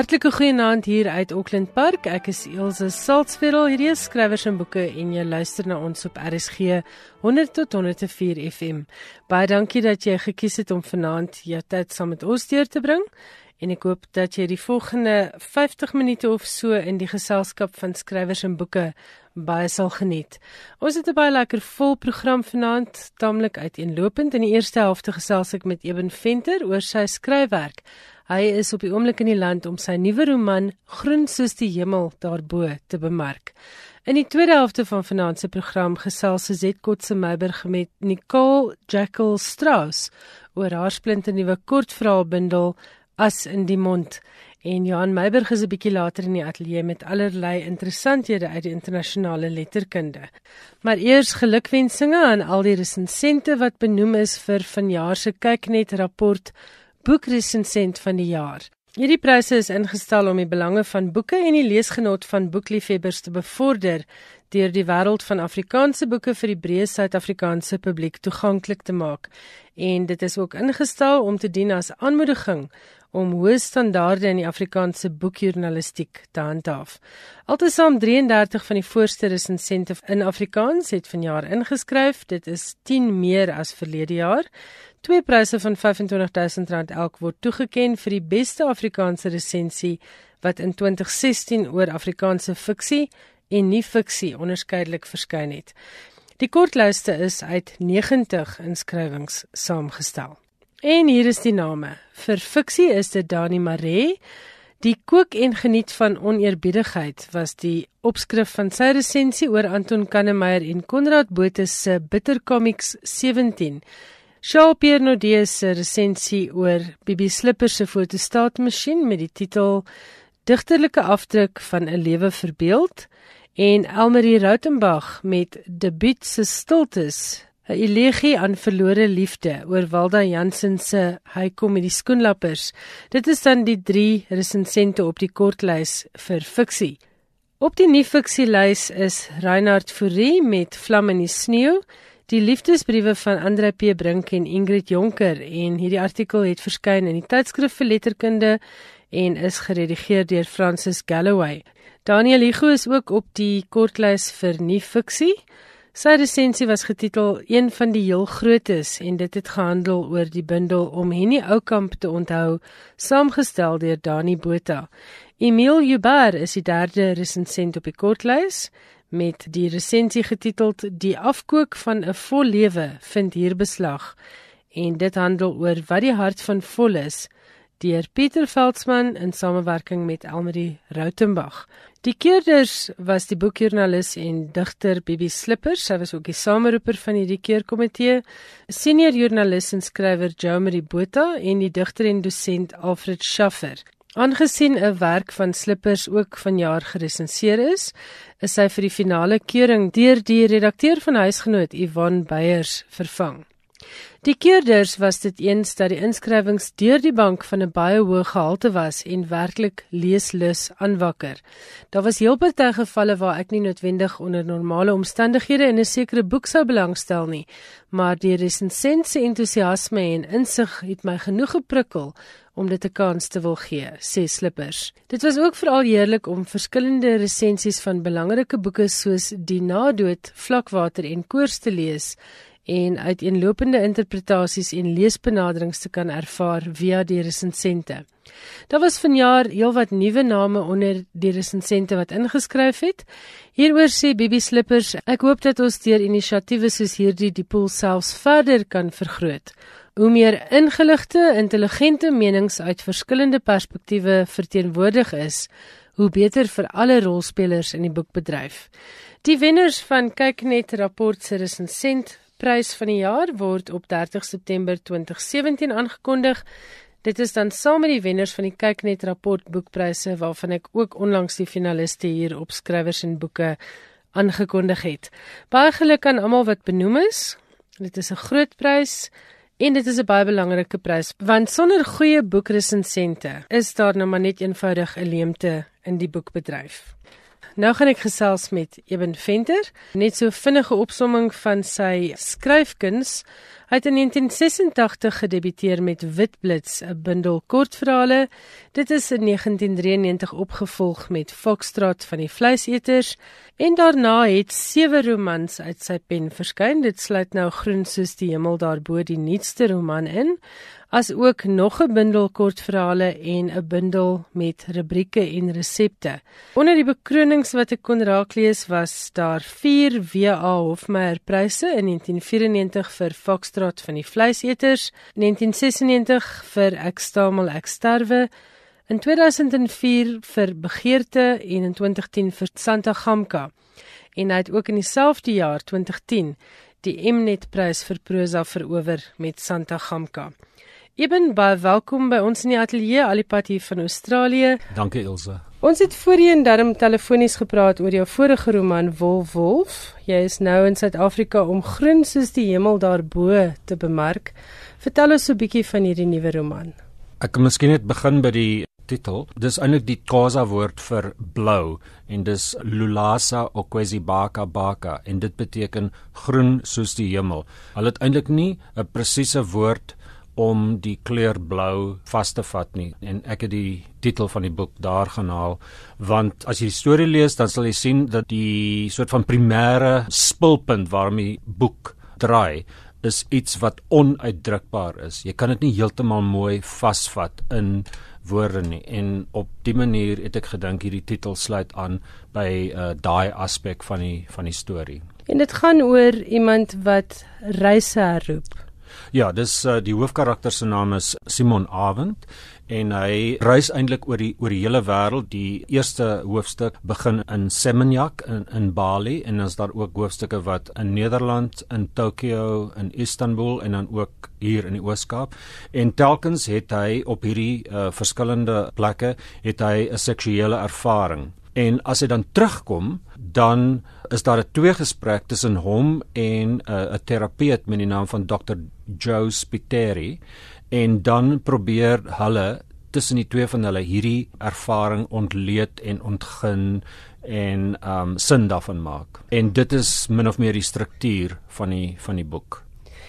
Hartlike goeienaand hier uit Auckland Park. Ek is Elsje Saltzveld, hierdie is skrywers en boeke en jy luister na ons op RSG 100 tot 104 FM. Baie dankie dat jy gekies het om vanaand jou tyd saam met ons deur te bring en ek hoop dat jy die volgende 50 minute of so in die geselskap van skrywers en boeke baie sal geniet. Ons het 'n baie lekker vol program vanaand, taamlik uiteenlopend. In die eerste helfte gesels ek met Eben Venter oor sy skryfwerk. Hy is op die oomblik in die land om sy nuwe roman Groen soos die hemel daarbo te bemark. In die tweede helfte van vanaand se program gesels Suzette Kotse Meiberg met Nicole Jackal Strauss oor haar splinternuwe kortverhaalbundel As in die mond. En Johan Meiberg is 'n bietjie later in die ateljee met allerlei interessanthede uit die internasionale letterkunde. Maar eers gelukwensinge aan al die resensente wat benoem is vir vanjaar se kyknet rapport boekresensent van die jaar. Hierdie pryse is ingestel om die belange van boeke en die leesgenot van boekliefhebbers te bevorder deur die wêreld van Afrikaanse boeke vir die breë Suid-Afrikaanse publiek toeganklik te maak. En dit is ook ingestel om te dien as aanmoediging om hoë standaarde in die Afrikaanse boekjournalistiek te handhaaf. Altesaam 33 van die voorste resensente in Afrikaans het vanjaar ingeskryf. Dit is 10 meer as verlede jaar. Twee pryse van R25000 elk word toegekend vir die beste Afrikaanse resensie wat in 2016 oor Afrikaanse fiksie en nie-fiksie onderskeidelik verskyn het. Die kortlyste is uit 90 inskrywings saamgestel. En hier is die name. Vir fiksie is dit Dani Maree. Die kook en geniet van oneerbiedigheid was die opskrif van sy resensie oor Anton Kannemeyer en Konrad Botha se Bitter Comics 17. Shaw Pierre Nodee se resensie oor Bibi Slipper se fotostaatmasjien met die titel Digterlike afdruk van 'n lewe verbeeld en Elmarie Rautenbach met Debuut se stiltes 'n elegie aan verlore liefde oor Walda Jansen se Hy kom met die skoenlappers. Dit is dan die 3 resensente op die kortlys vir fiksie. Op die nuwe fiksielys is Reinhard Fourie met Vlam in die sneeu, die liefdesbriewe van Andre P Brink en Ingrid Jonker en hierdie artikel het verskyn in die tydskrif vir letterkunde en is geredigeer deur Francis Galloway. Daniel Hugo is ook op die kortlys vir nuwe fiksie. Sy resensie was getitel Een van die heel grootes en dit het gehandel oor die bundel om Henny Oukamp te onthou, saamgestel deur Dani Botha. Emile Jubar is die derde resensent op die kortlys met die resensie getiteld Die afkook van 'n vol lewe vind hier beslag en dit handel oor wat die hart van vol is deur Pieter Veldsmann in samewerking met Elmarie Rautenbach. Die keerders was die boekjoernalis en digter Bibi Slippers, sy was ook die sameroeper van hierdie keerkomitee, senior joernalis en skrywer Jomari Botha en die digter en dosent Alfred Schaffer. Aangesien 'n werk van Slippers ook vanjaar geresenseer is, is sy vir die finale keuring deur die redakteur van Huisgenoot Yvonne Beyers vervang. Die keerders was dit eens dat die inskrywings deur die bank van 'n baie hoë gehalte was en werklik leeslus aanwakker. Daar was heel party gevalle waar ek nie noodwendig onder normale omstandighede in 'n sekere boek sou belangstel nie, maar die resensense entoesiasme en insig het my genoeg geprikkel om dit 'n kans te wil gee, sê Slippers. Dit was ook veral heerlik om verskillende resensies van belangrike boeke soos Die Nadood, Vlakwater en Koors te lees en uiteenlopende interpretasies en leesbenaderings te kan ervaar via die resensente. Daar was vanjaar heelwat nuwe name onder die resensente wat ingeskryf het. Hieroor sê Bibi Slippers, ek hoop dat ons deur inisiatiewe soos hierdie die pool selfs verder kan vergroot. Hoe meer ingeligte, intelligente menings uit verskillende perspektiewe verteenwoordig is, hoe beter vir alle rolspelers in die boekbedryf. Die wenners van Kyknet rapport se resensent prys van die jaar word op 30 September 2017 aangekondig. Dit is dan saam met die wenners van die Kyknet rapport boekpryse waarvan ek ook onlangs die finaliste hier op skrywers en boeke aangekondig het. Baie geluk aan almal wat benoem is. Dit is 'n groot prys en dit is 'n baie belangrike prys want sonder goeie boekresensente is daar nou maar net eenvoudig 'n leemte in die boekbedryf. Nou gaan ek gesels met Eben Venter, net so vinnige opsomming van sy skryfkuns. Hy het in 1986 gedebuteer met Witblits, 'n bundel kortverhale. Dit is in 1993 opgevolg met Foxtrot van die Vleiseters en daarna het sewe romans uit sy pen verskyn. Dit sluit nou Groen soos die hemel daarbo die nuutste roman in as ook nog 'n bundel kortverhale en 'n bundel met rubrieke en resepte. Onder die bekronings wat ek kon raaklees was daar 4 WA Hofmeyer pryse in 1994 vir Foxtrot van die Vleiseters, 1996 vir Ek stamel ek sterwe, in 2004 vir Begeerte en in 2010 vir Santa Gamka. En hy het ook in dieselfde jaar 2010 die Mnet prys vir prosa verower met Santa Gamka. Eben baie welkom by ons in die ateljee Alipad hier van Australië. Dankie Ilse. Ons het voorheen darm telefonies gepraat oor jou vorige roman Wolf Wolf. Jy is nou in Suid-Afrika om groen soos die hemel daarbo te bemark. Vertel ons 'n bietjie van hierdie nuwe roman. Ek kan miskien net begin by die titel. Dis eintlik die Xhosa woord vir blou en dis Lulasa okwezibaka baka en dit beteken groen soos die hemel. Hulle het eintlik nie 'n presiese woord om die kleur blou vas te vat nie. En ek het die titel van die boek daar gaan haal want as jy die storie lees dan sal jy sien dat die soort van primêre spulpunt waarmee die boek draai is iets wat onuitdrukbaar is. Jy kan dit nie heeltemal mooi vasvat in woorde nie. En op die manier het ek gedink hierdie titel sluit aan by uh, daai aspek van die van die storie. En dit gaan oor iemand wat reise herroep Ja, dis uh, die hoofkarakter se naam is Simon Avent en hy reis eintlik oor die oor die hele wêreld. Die eerste hoofstuk begin in Seminyak in in Bali en dan is daar ook hoofstukke wat in Nederland, in Tokio, in Istanbul en dan ook hier in die Oos-Kaap. En telkens het hy op hierdie uh, verskillende plekke het hy 'n seksuele ervaring. En as hy dan terugkom, dan is daar 'n twee gesprek tussen hom en 'n uh, terapeut met die naam van Dr. Joe Spiteri en dan probeer hulle tussen die twee van hulle hierdie ervaring ontleed en ontgin en um sin daarvan maak. En dit is min of meer die struktuur van die van die boek.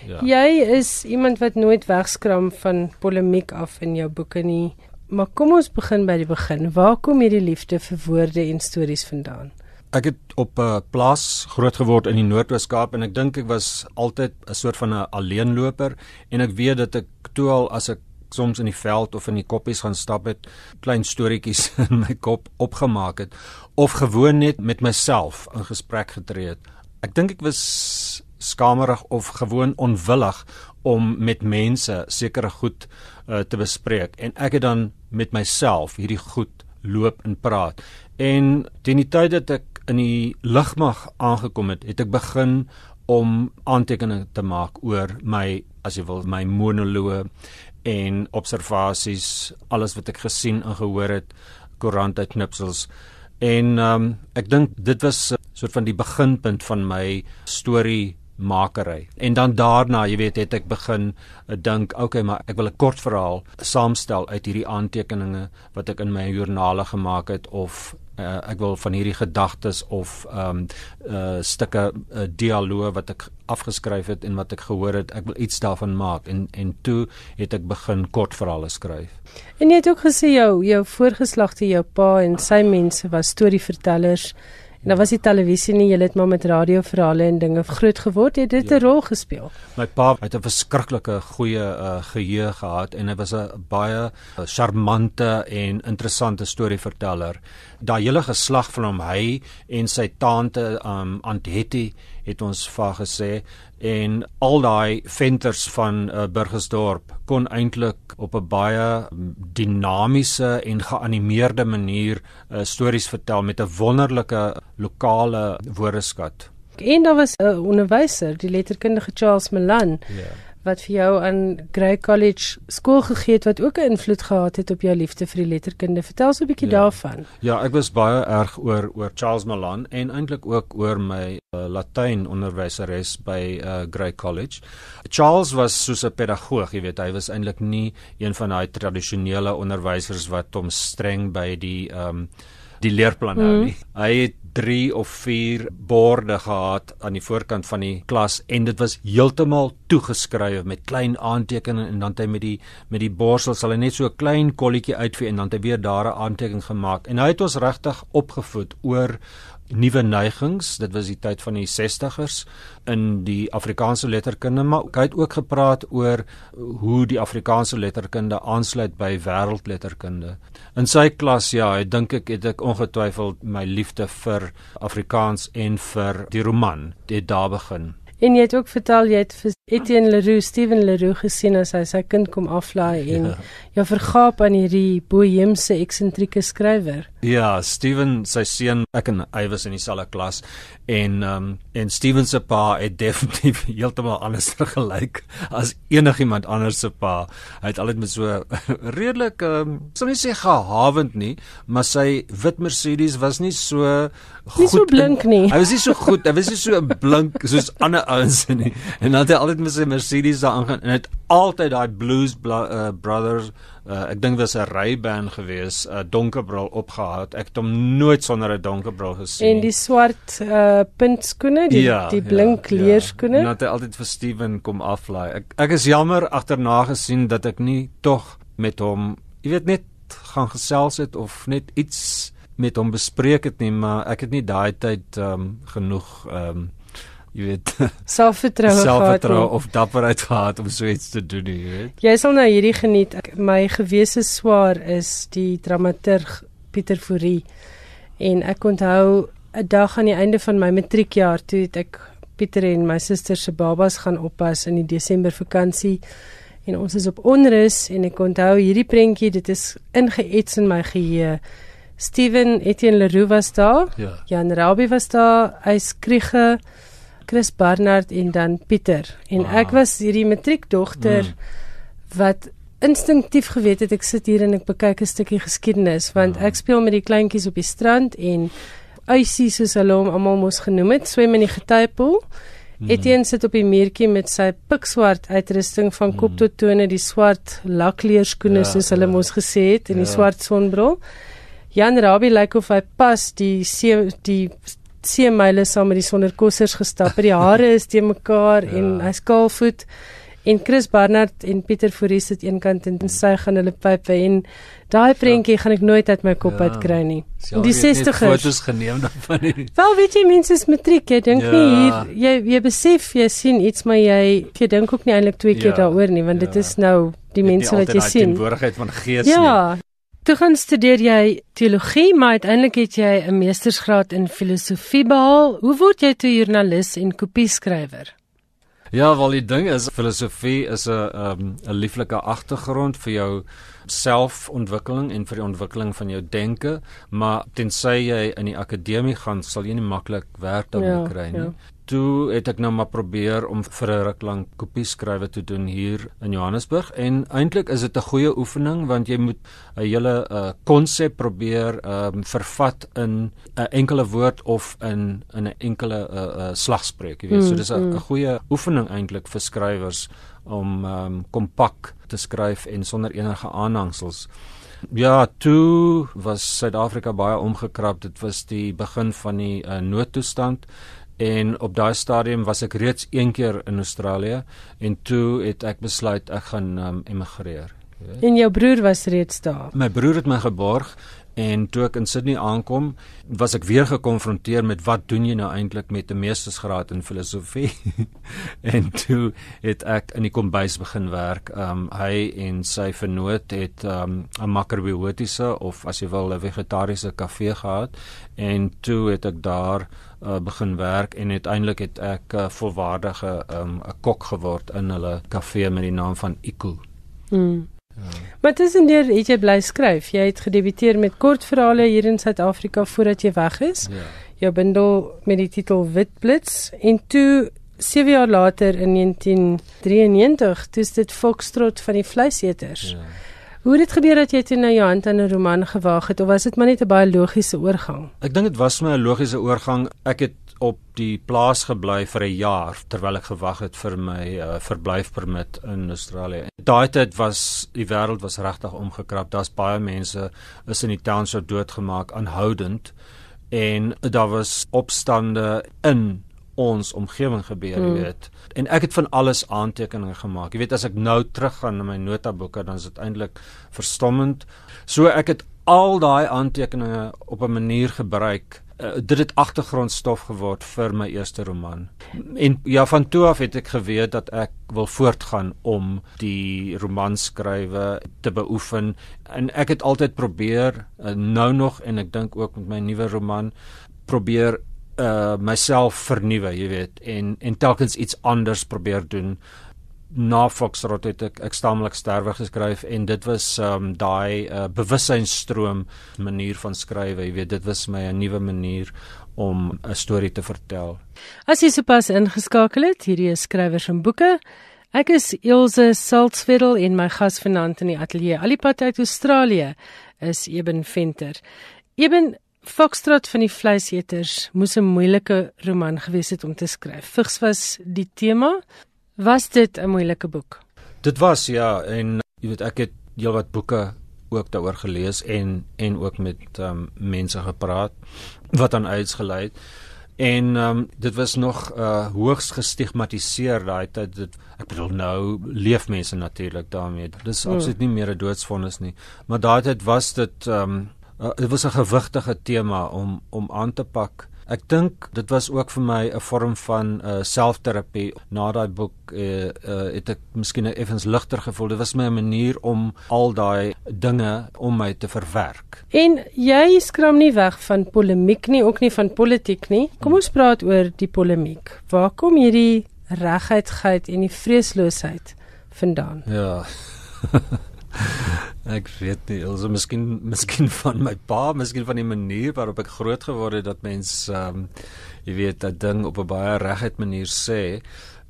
Ja. Jy is iemand wat nooit wegskram van polemiek af in jou boeke nie. Maar kom ons begin by die begin. Waar kom hierdie liefde vir woorde en stories vandaan? Ek het op 'n uh, plaas groot geword in die Noord-Oos-Kaap en ek dink ek was altyd 'n soort van 'n alleenloper en ek weet dat ek toe al as ek soms in die veld of in die koppies gaan stap het, klein storieetjies in my kop opgemaak het of gewoon net met myself in gesprek getree het. Ek dink ek was skamerig of gewoon onwillig om met mense sekere goed uh, te bespreek en ek het dan met myself hierdie goed loop en praat. En teen die tyd dat ek in die lugmag aangekom het, het ek begin om aantekeninge te maak oor my as jy wil my monoloë en observasies, alles wat ek gesien en gehoor het, koerantuitknipsels. En um, ek dink dit was soort van die beginpunt van my storie makery. En dan daarna, jy weet, het ek begin uh, dink, okay, maar ek wil 'n kort verhaal saamstel uit hierdie aantekeninge wat ek in my joernale gemaak het of uh, ek wil van hierdie gedagtes of ehm um, uh, stukke uh, dialoog wat ek afgeskryf het en wat ek gehoor het, ek wil iets daarvan maak en en toe het ek begin kort verhale skryf. En jy het ook gesê jou jou voorgeslagte, jou pa en sy mense was storievertellers. En dan was die televisie nie, jy het maar met radioverhale en dinge groot geword, het dit 'n ja. rol gespeel. My pa het 'n verskriklike goeie uh, geheue gehad en hy was 'n baie uh, charmante en interessante storieverteller. Daai hele geslag van hom, hy en sy tante um Aunt Hetty het ons vir gesê en al daai venters van uh, Burgersdorp kon eintlik op 'n baie dinamiese en geanimeerde manier uh, stories vertel met 'n wonderlike lokale woordeskat. En daar was 'n onderwyser, die letterkundige Charles Melan. Ja. Wat vir jou aan Grey College skool gegee het wat ook 'n invloed gehad het op jou liefde vir die letterkunde. Vertel so 'n bietjie ja. daarvan. Ja, ek was baie erg oor oor Charles Malan en eintlik ook oor my uh, Latyn onderwyseres by uh, Grey College. Charles was soos 'n pedagoog, jy weet, hy was eintlik nie een van daai tradisionele onderwysers wat hom streng by die ehm um, die leerplan hou mm. nie. Hy het 3 of 4 borde gehad aan die voorkant van die klas en dit was heeltemal toegeskryf met klein aantekeninge en dan het hy met die met die borsel sal hy net so 'n klein kolletjie uitvee en dan het hy weer daar 'n aantekening gemaak en hy het ons regtig opgevoed oor nuwe neigings. Dit was die tyd van die 60ers in die Afrikaanse letterkunde, maar hy het ook gepraat oor hoe die Afrikaanse letterkunde aansluit by wêreldletterkunde. In sy klas, ja, ek dink ek het ek ongetwyfeld my liefde vir Afrikaans en vir die roman dit daar begin. En jy het ook vertel jy het vir Etienne Leroux, Steven Leroux gesien as hy sy kind kom aflaai en ja, ja vergaap aan hierdie boheemse eksentrieke skrywer. Ja, Steven sy seun, ek en hy was in dieselfde klas en ehm um, en Steven se pa het definitief heeltemal anders gelyk as enigiemand anders se pa. Hy het altyd met so redelik ehm um, sou nie sê gehavend nie, maar sy wit Mercedes was nie so goed. Nie so blink nie. In, hy was nie so goed, hy was nie so blink soos ander ouens nie. En dan het hy altyd met sy Mercedes daar aangaan en het altyd daai Blues uh, Brothers uh, ek dink was 'n Ray-Ban gewees, 'n uh, donkerbril opgehad. Ek het hom nooit sonder 'n donkerbril gesien. En die swart uh, puntskoene, die ja, die blink ja, leerskoene. Ja. Net altyd vir Steven kom aflaai. Ek ek is jammer agterna gesien dat ek nie tog met hom, jy weet net gaan gesels het of net iets met hom bespreek het nie, maar ek het nie daai tyd um, genoeg ehm um, jy weet selfvertroue selfvertroue of dapperheid gehad om so iets te doen jy weet jy sal nou hierdie geniet ek, my gewese swaar is die dramaturg Pieter Fourie en ek onthou 'n dag aan die einde van my matriekjaar toe het ek Pieter en my suster se babas gaan oppas in die Desember vakansie en ons is op onrus en ek onthou hierdie prentjie dit is ingeets in my geheue Steven Etienne Leroux was daar ja. Jan Rabie was daar Ys Kriege Chris Barnard en dan Pieter. En wow. ek was hierdie matriekdogter mm. wat instinktief geweet het ek sit hier en ek bekyk 'n stukkie geskiedenis want wow. ek speel met die kleintjies op die strand en Uisie soos hulle hom almal mos genoem het, swem in die getypool. Mm. Etienne sit op die muurtjie met sy pikswart uitrusting van kop mm. tot tone, die swart lakleerskoene ja, soos hulle ja. mos gesê het en ja. die swart sonbril. Jan Rabie lyk of hy pas die see, die see myle saam met die sonderkossers gestap. Die hare is te mekaar ja. en hy's kaalvoet. En Chris Barnard en Pieter Fourie sit eenkant en sy gaan hulle pype en daai prentjie gaan ek nooit uit my kop ja. uitkry nie. Ja, die 60's fotos geneem daarvan. Wel weet jy mense is matriek, jy dink ja. nie hier jy jy besef jy sien iets maar jy jy dink ook nie eintlik twee keer ja. daaroor nie want ja. dit is nou die mense wat jy sien. Die teenwoordigheid van gees ja. nie. Toe gaan studeer jy teologie, maar uiteindelik het jy 'n meestersgraad in filosofie behaal. Hoe word jy toe joernalis en kopieskrywer? Ja, wel die ding is filosofie is 'n um, 'n lieflike agtergrond vir jou selfontwikkeling en vir die ontwikkeling van jou denke, maar tensy jy in die akademie gaan, sal jy nie maklik werk daarmee ja, kry nie. Ja toe het ek nou maar probeer om vir 'n ruk lank kopie skrywe te doen hier in Johannesburg en eintlik is dit 'n goeie oefening want jy moet 'n hele konsep uh, probeer um, vervat in 'n enkele woord of in in 'n enkele uh, uh, slagspreuk, jy weet. Mm, so dis 'n mm. goeie oefening eintlik vir skrywers om um, kompak te skryf en sonder enige aanhangsels. Ja, toe was Suid-Afrika baie omgekrap. Dit was die begin van die uh, noodtoestand en op daai stadium was ek reeds een keer in Australië en toe het ek besluit ek gaan um, emigreer. En jou broer was reeds daar. My broer het my geborg en toe ek in Sydney aankom, was ek weer gekonfronteer met wat doen jy nou eintlik met 'n meestersgraad in filosofie? en toe het ek in die kombuis begin werk. Um hy en sy vernoot het um 'n makrobiotiese of as jy wil 'n vegetariese kafee gehad en toe het ek daar uh, begin werk en uiteindelik het ek 'n uh, volwaardige 'n um, kok geword in hulle kafee met die naam van Iku. Mm. Ja. Maar tussendeur het jy bly skryf. Jy het gedebuteer met kortverhale hier in Suid-Afrika voordat jy weg is. Ja. Jou bundel met die titel Wit Blits en toe 7 jaar later in 1993, dis dit Foxtrot van die vleiseters. Ja. Hoe het dit gebeur dat jy toe na jou hand aan 'n roman gewaag het of was dit maar net 'n baie logiese oorgang? Ek dink dit was my 'n logiese oorgang. Ek het op die plaas gebly vir 'n jaar terwyl ek gewag het vir my uh, verblyfpermit in Australië. Daai tyd was die wêreld was regtig omgekrap. Daar's baie mense is in die township doodgemaak aanhoudend en daar was opstande in ons omgewing gebeur, jy hmm. weet. En ek het van alles aantekeninge gemaak. Jy weet as ek nou teruggaan na my notaboeke dan is dit eintlik verstommend. So ek het al daai aantekeninge op 'n manier gebruik uh, dit het agtergrondstof geword vir my eerste roman. En ja, van toe af het ek geweet dat ek wil voortgaan om die romanskrywe te beoefen en ek het altyd probeer uh, nou nog en ek dink ook met my nuwe roman probeer uh myself vernuwe, jy weet, en en telkens iets anders probeer doen. Na Foxtrot het ek ek staamlik sterwe geskryf en dit was um daai uh, bewussynsstroom manier van skrywe jy weet dit was my 'n nuwe manier om 'n storie te vertel. As jy sopas ingeskakel het hierdie is skrywers en boeke. Ek is Ilse Saltzwedel en my gas vanaand in die ateljee Alipad uit Australië is Eben Venter. Eben Foxtrot van die vleiseters moes 'n moeilike roman gewees het om te skryf. Vigs was die tema, Was dit 'n moeilike boek? Dit was ja en jy weet ek het heelwat boeke ook daaroor gelees en en ook met um, mense gepraat wat aan uitgelei het. En um, dit was nog uh, hoogs gestigmatiseer daai tyd dit ek bedoel nou leef mense natuurlik daarmee. Dis hmm. absoluut nie meer 'n doodsvonnis nie. Maar daai tyd was dit um, uh, dit was 'n gewigtige tema om om aan te pak. Ek dink dit was ook vir my 'n vorm van uh, selfterapie. Na daai boek uh, uh, het ek miskien effens ligter gevoel. Dit was my 'n manier om al daai dinge om my te verwerk. En jy skram nie weg van polemiek nie, ook nie van politiek nie. Kom ons praat oor die polemiek. Waar kom hierdie regheidheid en die vreesloosheid vandaan? Ja. Ek weet nie, also miskien miskien van my pa, miskien van die manier waarop ek groot geword het dat mens ehm um, jy weet dat ding op 'n baie regheid manier sê.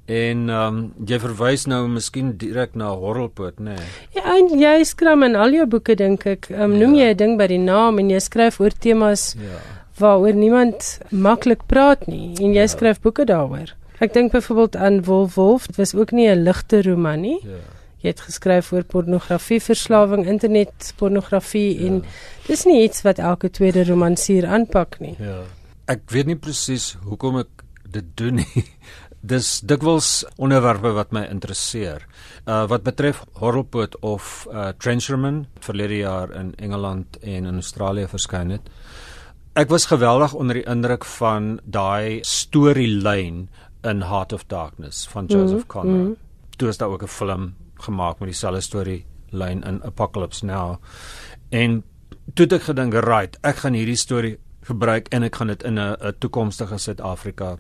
En ehm um, jy verwys nou miskien direk na Horrelpoot, nê? Nee. Ja, en jy skryf in al jou boeke dink ek, ehm um, noem ja. jy 'n ding by die naam en jy skryf oor temas ja. waaroor niemand maklik praat nie en jy ja. skryf boeke daaroor. Ek dink byvoorbeeld aan Wolf Wolf, dit was ook nie 'n ligte roman nie. Ja. Jy het geskryf oor pornografieverslawing, internetpornografie ja. en dis nie iets wat elke tweede romansier aanpak nie. Ja. Ek weet nie presies hoekom ek dit doen nie. Dis dikwels onderwerpe wat my interesseer. Uh wat betref Horrelpoot of uh Trencherman verlede jaar in Engeland en in Australië verskyn het. Ek was geweldig onder die indruk van daai storielyn in Heart of Darkness van Joseph mm, Conrad. Mm. Toe is daar ook 'n film gemaak met dieselfde storie lyn in Apocalypse Now. En toe het ek gedink, right, ek gaan hierdie storie gebruik en ek gaan dit in 'n toekomstige Suid-Afrika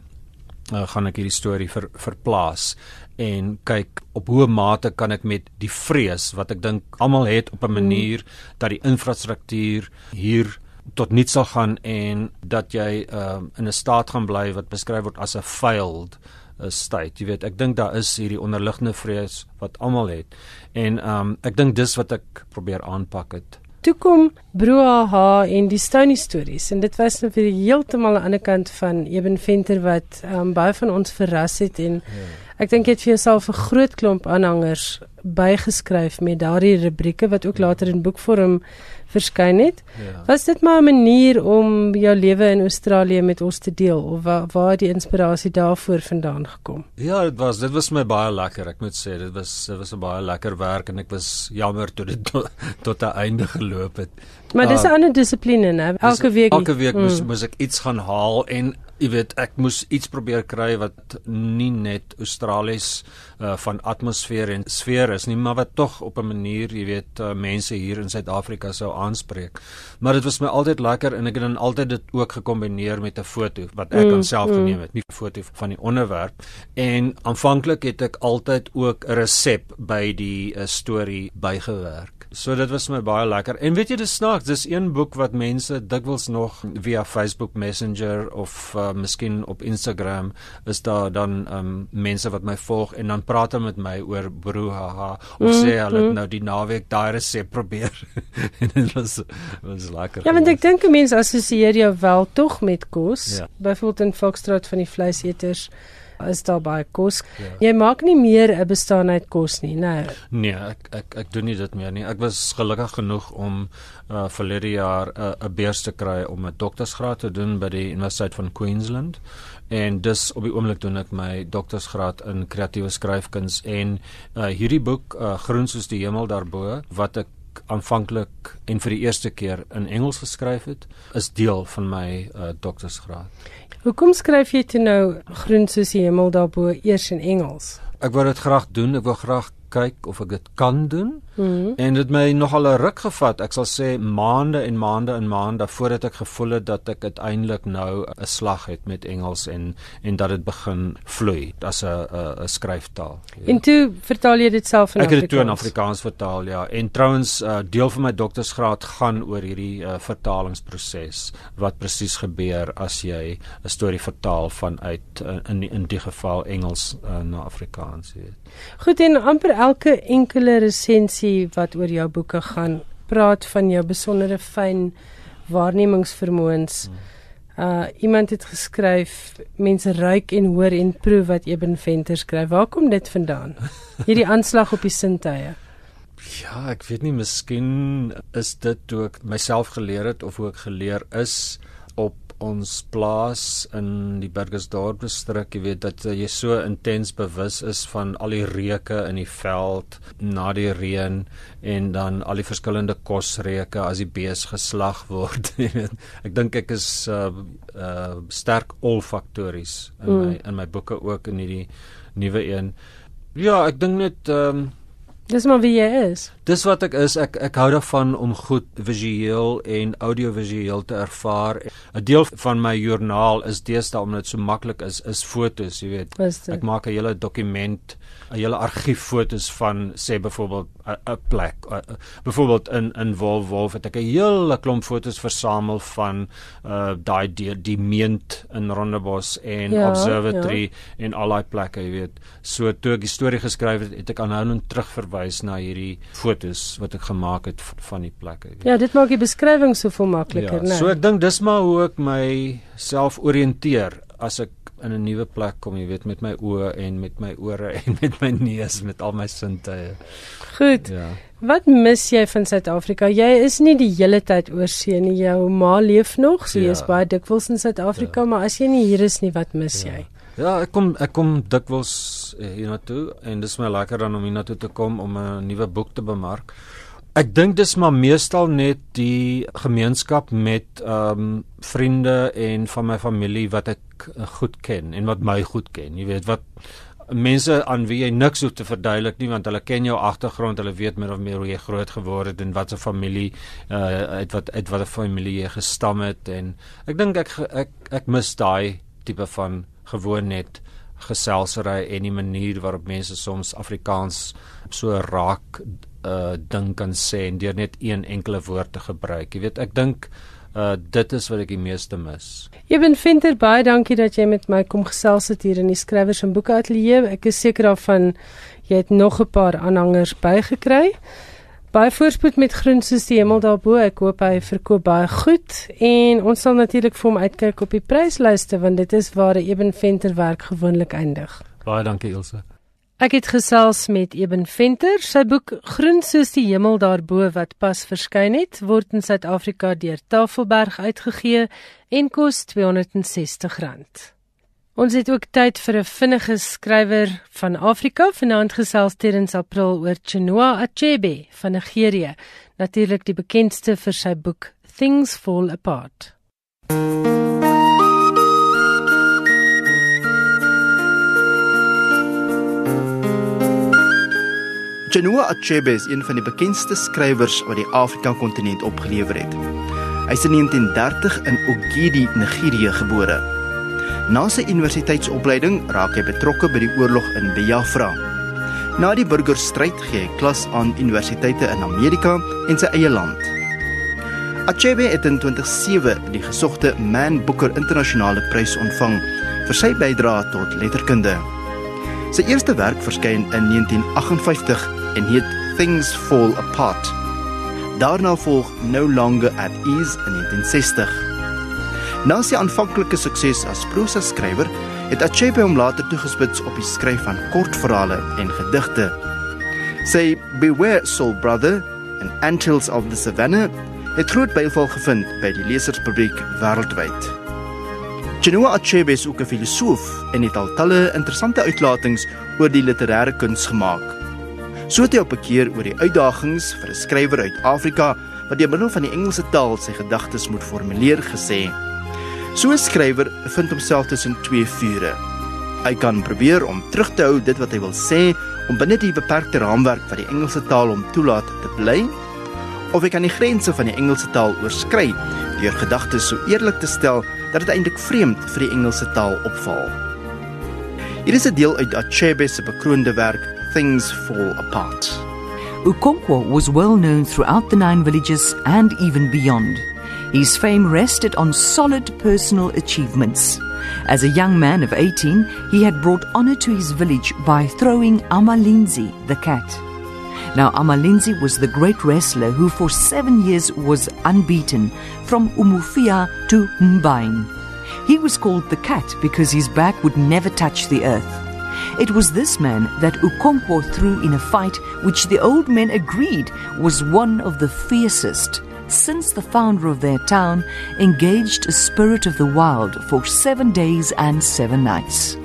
uh, gaan ek hierdie storie ver, verplaas en kyk op hoe mate kan ek met die vrees wat ek dink almal het op 'n manier mm. dat die infrastruktuur hier tot niks sal gaan en dat jy uh, in 'n staat gaan bly wat beskryf word as 'n failed uh, 'n state. Jy weet, ek dink daar is hierdie onderliggende vrees wat almal het. En ehm um, ek dink dis wat ek probeer aanpak het. Toe kom Broaha en die Stony stories en dit was nou vir heeltemal aan die ander kant van Eben Venter wat ehm um, baie van ons verras het en ja. Ek dink jy het vir jouself 'n groot klomp aanhangers bygeskryf met daardie rubrieke wat ook later in boekvorm verskyn het. Ja. Was dit maar 'n manier om jou lewe in Australië met ons te deel of waar waar die inspirasie daarvoor vandaan gekom? Ja, dit was dit was my baie lekker. Ek moet sê dit was dit was 'n baie lekker werk en ek was jammer toe dit tot, tot 'n einde geloop het. Maar dis 'n uh, ander dissipline, né? Elke week elke week hmm. moes moes ek iets gaan haal en jy weet ek moes iets probeer kry wat nie net Australies uh, van atmosfeer en sfeer is nie maar wat tog op 'n manier jy weet uh, mense hier in Suid-Afrika sou aanspreek. Maar dit was my altyd lekker en ek het dan altyd dit ook gekombineer met 'n foto wat ek mm, aanself mm. geneem het nie 'n foto van die onderwerp. En aanvanklik het ek altyd ook 'n resep by die uh, storie bygewerk So dit was my baie lekker. En weet jy dis snaaks, dis een boek wat mense dikwels nog via Facebook Messenger of uh, miskien op Instagram is daar dan um, mense wat my volg en dan praat hulle met my oor brouhaha of mm, sê hulle mm. nou die naweek daai resep probeer. en dit was was lekker. Ja, want ek dink mense assosieer jou wel tog met kos. Ja. Byvoorbeeld in Foxtrot van die vleiseters is daar baie kos. Ja. Jy maak nie meer 'n bestaan uit kos nie, né? Nee, ek ek ek doen nie dit meer nie. Ek was gelukkig genoeg om uh verlede jaar 'n uh, beurs te kry om 'n doktorsgraad te doen by die Universiteit van Queensland. En dus op die oomblik doen ek my doktorsgraad in kreatiewe skryfkuns en uh hierdie boek uh Groen soos die hemel daarbo wat ek aanvanklik en vir die eerste keer in Engels geskryf het, is deel van my uh doktorsgraad. Hoekom skryf jy toe nou groen soos die hemel daarbo eers in Engels? Ek wou dit graag doen, ek wou graag kyk of ek dit kan doen. Mm -hmm. En dit my nogal 'n ruk gevat. Ek sal sê maande en maande en maande voordat ek gevoel het dat ek uiteindelik nou 'n slag het met Engels en en dat dit begin vloei as 'n 'n skryftaal. Ja. En toe vertaal jy dit self in Afrikaans? Ek het dit toe in Afrikaans vertaal, ja. En trouens uh, deel van my doktorsgraad gaan oor hierdie uh, vertalingsproses wat presies gebeur as jy 'n storie vertaal vanuit uh, in in die geval Engels uh, na Afrikaans, weet. Goed en amper elke enkele resensie wat oor jou boeke gaan, praat van jou besondere fyn waarnemingsvermoëns. Hmm. Uh iemand het geskryf mense ruik en hoor en proe wat Eben Venter skryf. Waar kom dit vandaan? Hierdie aanslag op die sintuie. Ja, ek weet nie, miskien is dit toe ek myself geleer het of hoe ek geleer is op ons plaas in die Burgersdorp distrik, jy weet dat jy so intens bewus is van al die reuke in die veld na die reën en dan al die verskillende kosreuke as die bees geslag word, jy weet. Ek dink ek is uh uh sterk olfaktories in mm. my in my boeke ook in hierdie nuwe een. Ja, ek dink net ehm um, Dis maar wie jy is. Dis wat ek is. Ek ek hou daarvan om goed visueel en audiovisueel te ervaar. 'n Deel van my joernaal is deesdae omdat dit so maklik is, is fotos, jy weet. Ek maak 'n hele dokument, 'n hele argief fotos van sê byvoorbeeld 'n plek. Byvoorbeeld in in Wolwolf het ek 'n hele klomp fotos versamel van uh daai die, die meent in Rondebos en ja, Observatory ja. en al daai plekke, jy weet. So toe ek die storie geskryf het, het ek aanhoudend terugverwys na hierdie fotos wat ek gemaak het van die plekke. Ja, dit maak die beskrywing soveel makliker, ja, né? So ek dink dis maar hoe ek myself oriënteer as ek in 'n nuwe plek kom, jy weet, met my oë en met my ore en met my neus, met al my sintuie. Goed. Ja. Wat mis jy van Suid-Afrika? Jy is nie die hele tyd oor see nie. Jou ma leef nog, so jy ja. is baie dikwels in Suid-Afrika, ja. maar as jy nie hier is nie, wat mis ja. jy? Ja, ek kom ek kom dikwels eh, hiernatoe en dis my lekker dan om hiernatoe te kom om 'n nuwe boek te bemark. Ek dink dis maar meestal net die gemeenskap met ehm um, vriende en van my familie wat ek uh, goed ken en wat my goed ken. Jy weet wat mense aan wie jy niks hoef te verduidelik nie want hulle ken jou agtergrond, hulle weet meer of meer hoe jy groot geword het en wat 'n familie uh uit wat uit watter familie jy gestam het en ek dink ek ek ek mis daai tipe van gewoon net geselsery en die manier waarop mense soms Afrikaans so raak uh ding kan sê en deur net een enkele woord te gebruik. Jy weet, ek dink uh dit is wat ek die meeste mis. Eben Venter, baie dankie dat jy met my kom gesels het hier in die skrywers en boeke ateljee. Ek is seker daarvan jy het nog 'n paar aanhangers bygekry. Baie voorspoed met groen soos die hemel daarbo. Ek hoop hy verkoop baie goed en ons sal natuurlik vir hom uitkyk op die pryslyste want dit is waar Eben Venter werk gewoonlik eindig. Baie dankie Ilse. Ek het gesels met Eben Venter. Sy boek Groen soos die hemel daarbo wat pas verskyn het, word in Suid-Afrika deur Tafelberg uitgegee en kos R260. Ons het ook tyd vir 'n vinnige skrywer van Afrika. Vanaand gesels Terrence April oor Chinua Achebe van Nigerië, natuurlik die bekendste vir sy boek Things Fall Apart. Chinua Achebe is een van die bekendste skrywers wat die Afrika kontinent opgelewer het. Hy is in 1930 in Ogidi, Nigerië gebore. Na sy universiteitsopleiding raak hy betrokke by die oorlog in Biafra. Na die burgerstryd gee hy klas aan universiteite in Amerika en sy eie land. Achebe het in 2007 die gesogte Man Booker Internasionale Prys ontvang vir sy bydrae tot letterkunde. Sy eerste werk verskyn in 1958 en heet Things Fall Apart. Daarna volg No Longer at Ease in 1960. Na sy aanvanklike sukses as prosa skrywer, het Achebe hom later toegespits op die skryf van kortverhale en gedigte. Sy Beware Soul Brother en Antilles of the Savannah het groot byval gevind by die leserspubliek wêreldwyd. Chinua Achebe is ook 'n filosoof en het al talle interessante uitlatings oor die literêre kuns gemaak. So het hy op 'n keer oor die uitdagings vir 'n skrywer uit Afrika wat deur middel van die Engelse taal sy gedagtes moet formuleer gesê. So 'n skrywer vind homself tussen twee vure. Hy kan probeer om terug te hou dit wat hy wil sê om binne die beperkte raamwerk wat die Engelse taal hom toelaat te bly of ek kan die grense van die Engelse taal oorskry deur gedagtes so eerlik te stel dat dit eintlik vreemd vir die Engelse taal opval. Hier is 'n deel uit Achebe se bekroonde werk Things Fall Apart. Ukonkwo was well known throughout the nine villages and even beyond. His fame rested on solid personal achievements. As a young man of 18, he had brought honor to his village by throwing Amalinzi, the cat. Now, Amalinzi was the great wrestler who for seven years was unbeaten from Umufia to Mbain. He was called the cat because his back would never touch the earth. It was this man that Ukonkwo threw in a fight which the old men agreed was one of the fiercest since the founder of their town engaged a spirit of the wild for seven days and seven nights.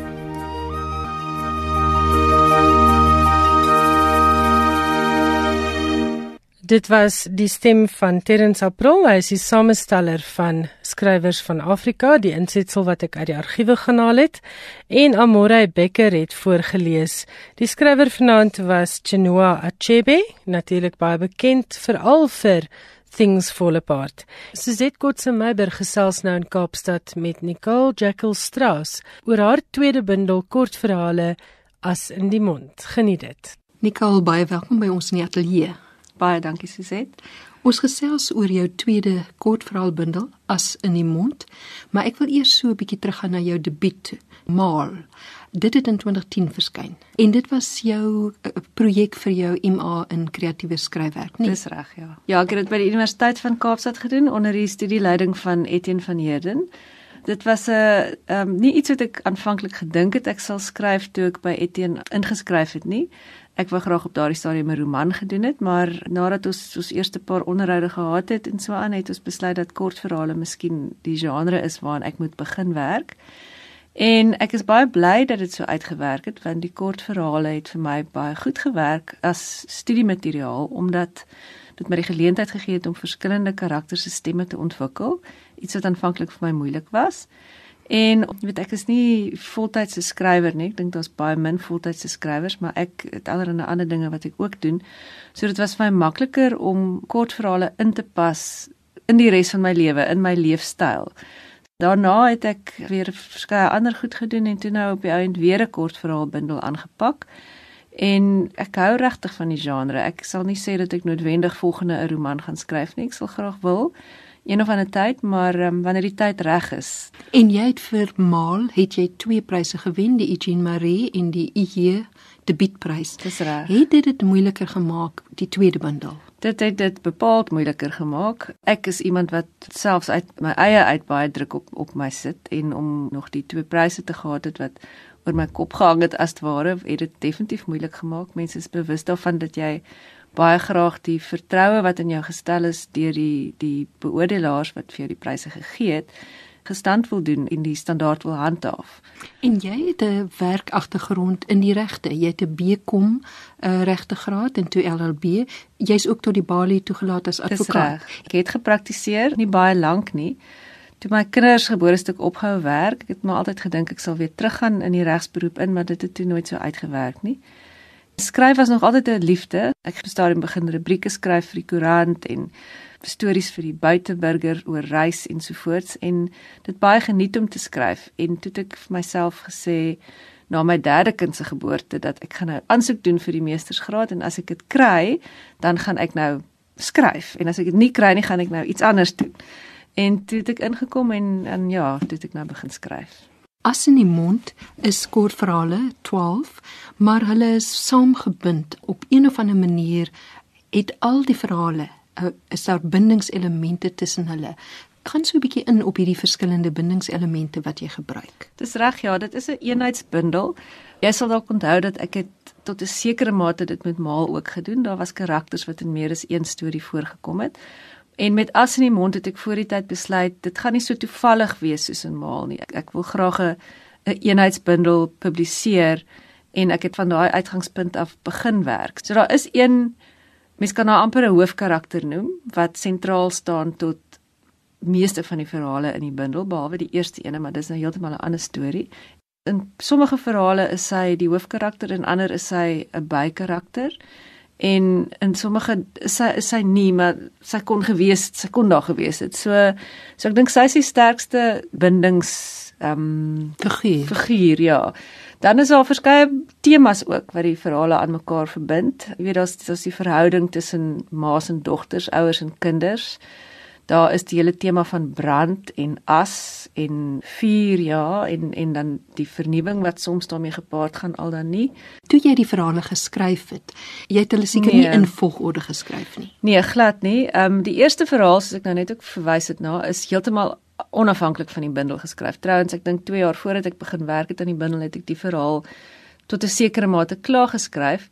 Dit was die stem van Terence April, hy is die samesteller van skrywers van Afrika, die insetsel wat ek uit die argiewe genaal het, en Amore Becker het voorgeles. Die skrywer vanaand was Chinua Achebe, natuurlik baie bekend veral vir Things Fall Apart. Suzette Kotse Meiberg gesels nou in Kaapstad met Nicole Jackal Strauss oor haar tweede bundel kortverhale As in die mond. Geniet dit. Nicole, baie welkom by ons in die ateljee. Baie dankie Suzette. Ons gesels oor jou tweede kortverhaalbundel As in die mond, maar ek wil eers so 'n bietjie teruggaan na jou debuut, Maal. Dit het in 2010 verskyn. En dit was jou uh, projek vir jou MA in kreatiewe skryfwerk, nie? Dis reg, ja. Ja, ek het dit by die Universiteit van Kaapstad gedoen onder die studieleiding van Etienne van Heerden. Dit was 'n ehm um, nie iets wat ek aanvanklik gedink het ek sal skryf toe ek by Etienne ingeskryf het nie. Ek wou graag op daardie stadium 'n roman gedoen het, maar nadat ons ons eerste paar onderhoude gehad het en so aan het ons besluit dat kortverhale miskien die genre is waaraan ek moet begin werk. En ek is baie bly dat dit so uitgewerk het want die kortverhale het vir my baie goed gewerk as studiemateriaal omdat dit my die geleentheid gegee het om verskillende karakters se stemme te ontwikkel, iets wat aanvanklik vir my moeilik was. En jy weet ek is nie voltydse skrywer nie. Ek dink daar's baie min voltydse skrywers, maar ek het allerlei ander dinge wat ek ook doen. So dit was vir my makliker om kortverhale in te pas in die res van my lewe, in my leefstyl. Daarna het ek weer verskeie ander goed gedoen en toe nou op die ouend weer 'n kortverhaalbundel aangepak. En ek hou regtig van die genre. Ek sal nie sê dat ek noodwendig volgende 'n roman gaan skryf nie. Ek sal graag wil een of ander tyd, maar um, wanneer die tyd reg is. En jy het vir Maal het jy twee pryse gewen, die Eugene Marie en die IG debuutprys. Dis reg. Het dit dit moeiliker gemaak die tweede bundel? Dit het dit bepaald moeiliker gemaak. Ek is iemand wat selfs uit my eie uit baie druk op op my sit en om nog die twee pryse te gehad het wat oor my kop gehang het as ware, het dit definitief moeilik gemaak. Mense is bewus daarvan dat jy baie graag die vertroue wat in jou gestel is deur die die beoordelaars wat vir jou die pryse gegee het gestand wil doen en die standaard wil handhaaf. En jy het 'n werkagtergrond in die regte. Jy het 'n BCom uh, regtegraad en toe LLB. Jy's ook tot die Bali toegelaat as advokaat. Ek het gepraktiseer, nie baie lank nie. Toe my kinders gebore stuk opgehou werk, ek het maar altyd gedink ek sal weer teruggaan in die regsberoep in, maar dit het toe nooit so uitgewerk nie. Skryf was nog altyd 'n liefde. Ek het stadium begin rubrieke skryf vir die koerant en stories vir die buiteburger oor reis en so voorts en dit baie geniet om te skryf en toe ek vir myself gesê na my derde kind se geboorte dat ek gaan nou aansoek doen vir die meestersgraad en as ek dit kry, dan gaan ek nou skryf en as ek dit nie kry nie, gaan ek nou iets anders doen. En toe het ek ingekom en en ja, toe het ek nou begin skryf. As in die mond is kortverhale 12, maar hulle is saamgebind op een of ander manier het al die verhale uh, is daar bindingselemente tussen hulle gaan so 'n bietjie in op hierdie verskillende bindingselemente wat jy gebruik. Dis reg, ja, dit is 'n een eenheidsbundel. Jy sal dalk onthou dat ek het tot 'n sekere mate dit met Maal ook gedoen. Daar was karakters wat in meer as een storie voorgekom het. En met As in die mond het ek voor die tyd besluit dit gaan nie so toevallig wees soos in Maal nie. Ek, ek wil graag 'n een eenheidsbundel publiseer en ek het van daai uitgangspunt af begin werk. So daar is een mens kan nou amper 'n hoofkarakter noem wat sentraal staan tot meeste van die verhale in die bundel behalwe die eerste ene, maar dis nou heeltemal 'n ander storie. In sommige verhale is sy die hoofkarakter en ander is sy 'n bykarakter. En in sommige sy is sy nie, maar sy kon gewees, sy kon daar gewees het. So so ek dink sy is die sterkste bindings ehm um, figuur. Figuur, ja. Dan is daar verskeie temas ook wat die verhale aan mekaar verbind. Jy weet daar's daar's die verhouding tussen ma's en dogters, ouers en kinders. Daar is die hele tema van brand en as en vuur ja en en dan die vernuwing wat soms daarmee gepaard gaan al dan nie. Toe jy die verhale geskryf het, jy het hulle seker nee. nie in volgorde geskryf nie. Nee, glad nie. Ehm um, die eerste verhaal soos ek nou net ook verwys het na is heeltemal onafhanklik van die bundel geskryf. Trouwens, ek dink 2 jaar voordat ek begin werk het aan die bundel het ek die verhaal tot 'n sekere mate klaar geskryf.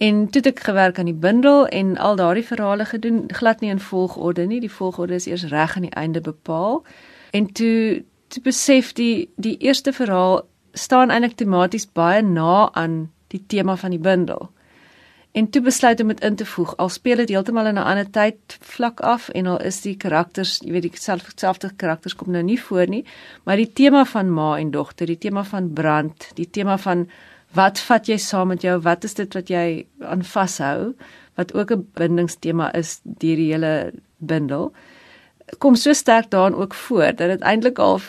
En toe ek gewerk aan die bundel en al daardie verhale gedoen, glad nie in volgorde nie. Die volgorde is eers reg aan die einde bepaal. En toe toe besef die die eerste verhaal staan eintlik tematies baie na aan die tema van die bundel. En toe besluit om dit in te voeg. Al speel dit heeltemal in 'n ander tyd vlak af en al is die karakters, jy weet die selfde karakters kom nou nie voor nie, maar die tema van ma en dogter, die tema van brand, die tema van wat vat jy saam met jou? Wat is dit wat jy aan vashou? Wat ook 'n bindingstema is deur die hele bundel. Kom so sterk daarin ook voor dat dit eintlik al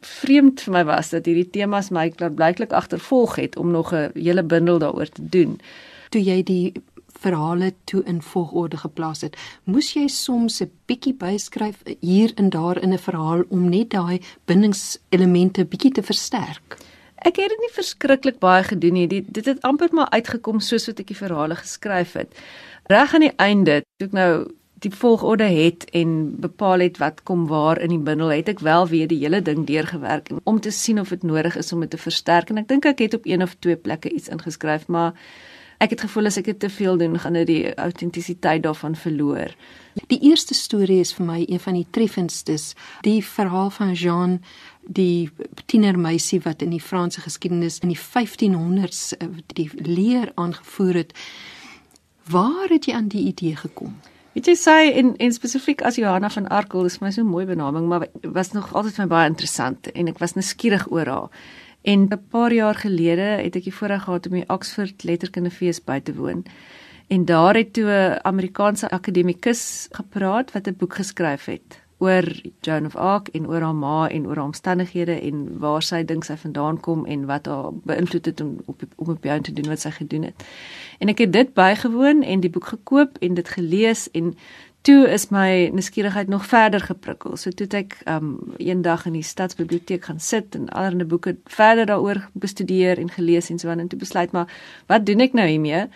vreemd vir my was dat hierdie temas my blyklik agtervolg het om nog 'n hele bundel daaroor te doen. Toe jy die verhale toe in volgorde geplaas het, moes jy soms 'n bietjie byskryf hier en daar in 'n verhaal om net daai bindingselemente bietjie te versterk. Ek het dit nie verskriklik baie gedoen nie. Dit dit het amper maar uitgekom soos wat ek die verhale geskryf het. Reg aan die einde, toe ek nou die volgorde het en bepaal het wat kom waar in die bundel, het ek wel weer die hele ding deurgewerk om te sien of dit nodig is om dit te versterk en ek dink ek het op een of twee plekke iets ingeskryf, maar ek het gevoel as ek dit te veel doen, gaan dit die autentisiteit daarvan verloor. Die eerste storie is vir my een van die treffendstes, die verhaal van Jean die tienermeisie wat in die Franse geskiedenis in die 1500s eh, die leer aangevoer het. Waar het jy aan die idee gekom? Weet jy sê in in spesifiek as Johanna van Arkel, dis my so mooi benaming, maar was nog altyd vir my baie interessant en ek was nuuskierig oor haar. En 'n paar jaar gelede het ek die voorreg gehad om die Oxford Letterkundefees by te woon. En daar het toe 'n Amerikaanse akademikus gepraat wat 'n boek geskryf het oor Joan of Arc en oor haar ma en oor haar omstandighede en waar sy dink sy vandaan kom en wat haar beïnvloed het om op om op jou te doen wat sy gedoen het. En ek het dit bygewoon en die boek gekoop en dit gelees en toe is my nuuskierigheid nog verder geprikkel. So toe ek um eendag in die stadsbiblioteek gaan sit en allerlei boeke verder daaroor bestudeer en gelees en so aan en toe besluit maar wat doen ek nou hiermee?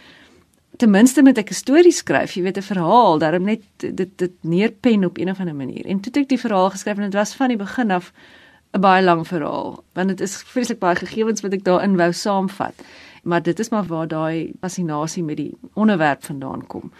ten minste moet ek 'n storie skryf, jy weet 'n verhaal, daarom net dit dit neerpen op een of ander manier. En toe het ek die verhaal geskryf en dit was van die begin af 'n baie lang verhaal, want dit is vreeslik baie gegevens wat ek daarin wou saamvat. Maar dit is maar waar daai fascinasie met die onderwerp vandaan kom.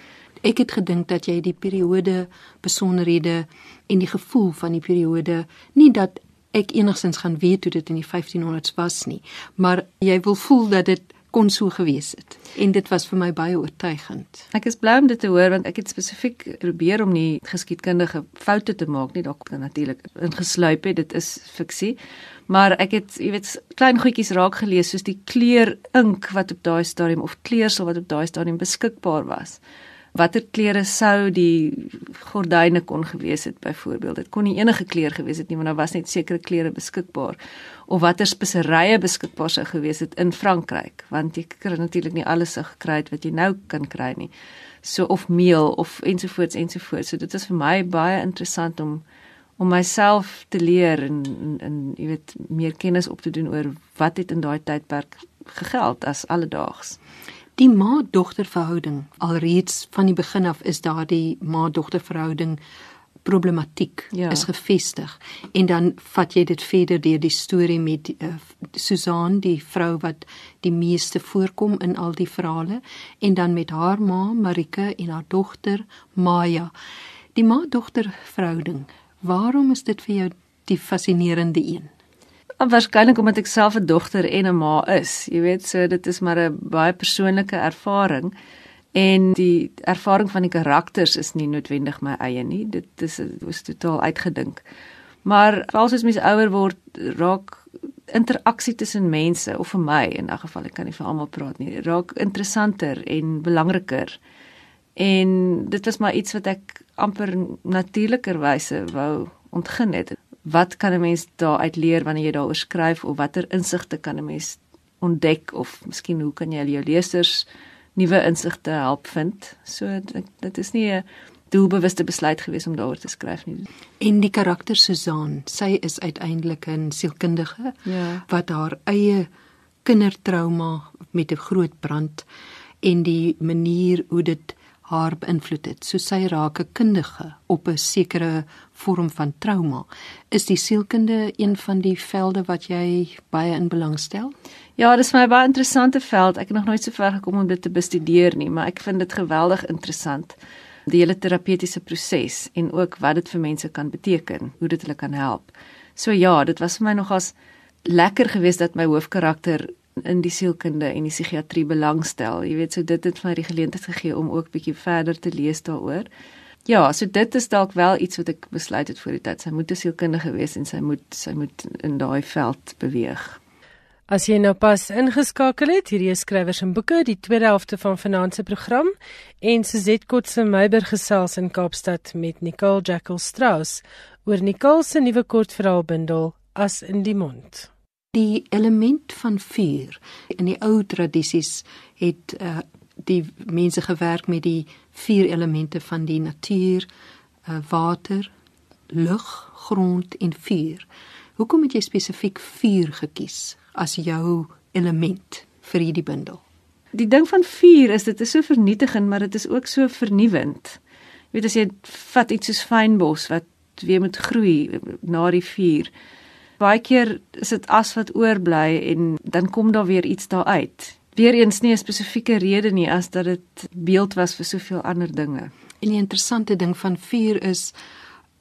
Ek het gedink dat jy die periode besonderhede en die gevoel van die periode nie dat ek enigsins gaan weet hoe dit in die 1500s was nie, maar jy wil voel dat dit kon so gewees het. En dit was vir my baie oortuigend. Ek is bly om dit te hoor want ek het spesifiek probeer om nie geskiedkundige foute te maak nie. Dalk kan natuurlik ingesluip het, dit is fiksie. Maar ek het, jy weet, klein goedjies raak gelees soos die kleur ink wat op daai stadium of kleursel wat op daai stadium beskikbaar was watter klere sou die gordyne kon gewees het byvoorbeeld. Dit kon nie enige kleur gewees het nie, want daar was net sekere klere beskikbaar of watter speserye beskikbaar sou gewees het in Frankryk, want jy kry natuurlik nie alles so gekry het wat jy nou kan kry nie. So of meel of ensovoorts ensovoorts. So dit is vir my baie interessant om om myself te leer en en jy weet meer kennis op te doen oor wat het in daai tydperk gegeld as alledaags. Die ma-dogter verhouding alreeds van die begin af is daardie ma-dogter verhouding problematiek ja. is gefestig en dan vat jy dit verder deur die storie met uh, Susan die vrou wat die meeste voorkom in al die verhale en dan met haar ma Marike en haar dogter Maya. Die ma-dogter verhouding waarom is dit vir jou die fascinerende een Waarskynlik omdat ek self 'n dogter en 'n ma is. Jy weet, so dit is maar 'n baie persoonlike ervaring en die ervaring van die karakters is nie noodwendig my eie nie. Dit is was totaal uitgedink. Maar veral as mens ouer word, raak interaksie tussen mense of vir my in 'n geval, ek kan nie vir almal praat nie, raak interessanter en belangriker. En dit was maar iets wat ek amper natuurliker wyse wou ontgin het wat kan 'n mens daaruit leer wanneer jy daaroor skryf of watter insigte kan 'n mens ontdek of miskien hoe kan jy jou lesers nuwe insigte help vind? So dit is nie 'n doelbewuste besluit gewees om daaroor te skryf nie. En die karakter Susan, sy is uiteindelik 'n sielkundige ja. wat haar eie kindertrauma met 'n groot brand en die manier hoe dit haar beïnvloed het. So sy raak 'n kundige op 'n sekere vorm van trauma. Is die sielkunde een van die velde wat jy baie in belang stel? Ja, dis vir my baie interessante veld. Ek het nog nooit so ver gekom om dit te bestudeer nie, maar ek vind dit geweldig interessant. Die hele terapeutiese proses en ook wat dit vir mense kan beteken, hoe dit hulle kan help. So ja, dit was vir my nogals lekker geweest dat my hoofkarakter in die sielkunde en die psigiatrie belangstel. Jy weet, so dit het my die geleentheid gegee om ook bietjie verder te lees daaroor. Ja, so dit is dalk wel iets wat ek besluit het voor die tyd. Sy moet 'n sielkundige wees en sy moet sy moet in daai veld beweeg. As jy nou pas ingeskakel het, hierdie is skrywers en boeke, die tweede helfte van vanaand se program en Suzette Kotse Meiber gesels in Kaapstad met Nicole Jackal Strauss oor Nicole se nuwe kortverhaalbundel As in die mond die element van vuur in die ou tradisies het uh, die mense gewerk met die vier elemente van die natuur uh, water lug grond en vuur. Hoekom het jy spesifiek vuur gekies as jou element vir hierdie bundel? Die ding van vuur is dit is so vernietigend maar dit is ook so vernuwend jy weet as jy vat iets soos fynbos wat weer moet groei na die vuur baie keer is dit as wat oorbly en dan kom daar weer iets daar uit. Weereens nie 'n spesifieke rede nie as dat dit beeld was vir soveel ander dinge. En die interessante ding van vuur is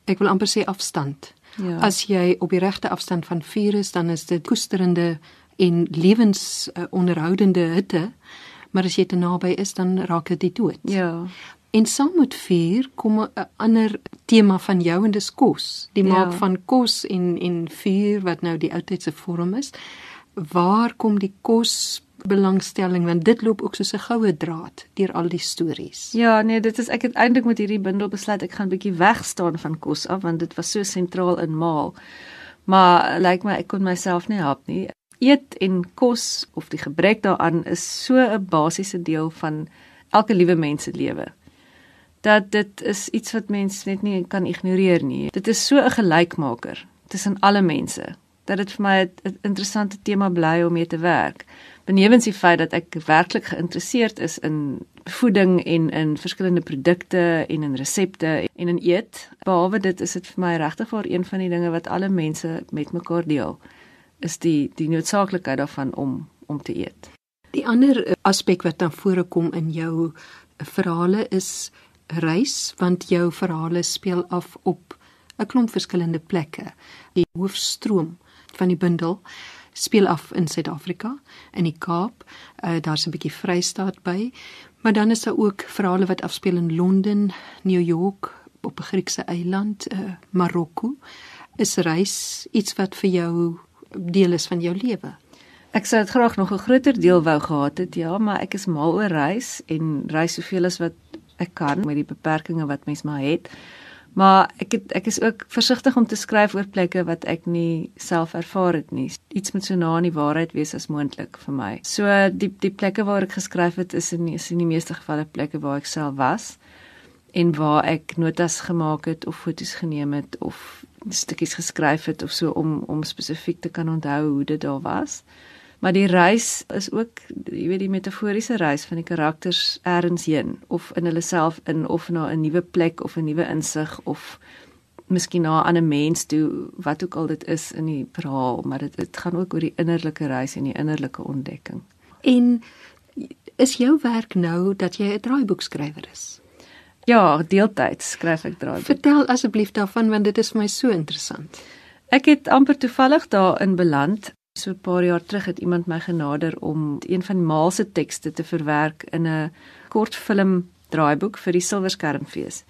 ek wil amper sê afstand. Ja. As jy op die regte afstand van vuur is, dan is dit koesterende en lewensonderhoudende uh, hitte, maar as jy te naby is, dan raak dit dood. Ja. En saam met vuur kom 'n ander tema van jou en dis kos. Die maak ja. van kos en en vuur wat nou die oudheidse vorm is. Waar kom die kos belangstelling want dit loop ook soos 'n goue draad deur al die stories. Ja, nee, dit is ek het eintlik met hierdie bundel besluit ek gaan 'n bietjie wegstaan van kos af want dit was so sentraal in Maal. Maar lyk like my ek kon myself nie help nie. Eet en kos of die gebrek daaraan is so 'n basiese deel van elke liewe mens se lewe dat dit is iets wat mens net nie kan ignoreer nie. Dit is so 'n gelykmaker tussen alle mense dat dit vir my 'n interessante tema bly om mee te werk. Benewens die feit dat ek werklik geïnteresseerd is in voeding en in verskillende produkte en in resepte en in eet. Behalwe dit is dit vir my regtig vir een van die dinge wat alle mense met mekaar deel is die die noodsaaklikheid daarvan om om te eet. Die ander aspek wat dan voorkom in jou verhale is reis want jou verhale speel af op 'n klomp verskillende plekke. Die hoofstroom van die bundel speel af in Suid-Afrika, in die Kaap. Uh, Daar's 'n bietjie Vrystaat by, maar dan is daar ook verhale wat afspeel in Londen, New York, op 'n Griekse eiland, uh, Marokko. Is reis iets wat vir jou deel is van jou lewe? Ek sou dit graag nog 'n groter deel wou gehad het, ja, maar ek is mal oor reis en reis soveel as wat ek kan met die beperkings wat mens maar het. Maar ek het ek is ook versigtig om te skryf oor plekke wat ek nie self ervaar het nie. Iets moet so na aan die waarheid wees as moontlik vir my. So die die plekke waar ek geskryf het is in is in die meeste gevalle plekke waar ek self was en waar ek notas gemaak het of foto's geneem het of stukkies geskryf het of so om om spesifiek te kan onthou hoe dit daar was. Maar die reis is ook, jy weet die metaforiese reis van die karakters eers heen of in hulle self in of na 'n nuwe plek of 'n nuwe insig of miskien na 'n ander mens toe, wat ook al dit is in die verhaal, maar dit dit gaan ook oor die innerlike reis en die innerlike ontdekking. En is jou werk nou dat jy 'n draaiboekskrywer is? Ja, deeltyds skryf ek draaiboeke. Vertel asseblief daarvan want dit is vir my so interessant. Ek het amper toevallig daarin beland So 'n paar jaar terug het iemand my genader om een van Maal se tekste te verwerk in 'n kortfilm draaiboek vir die Silverskermfees.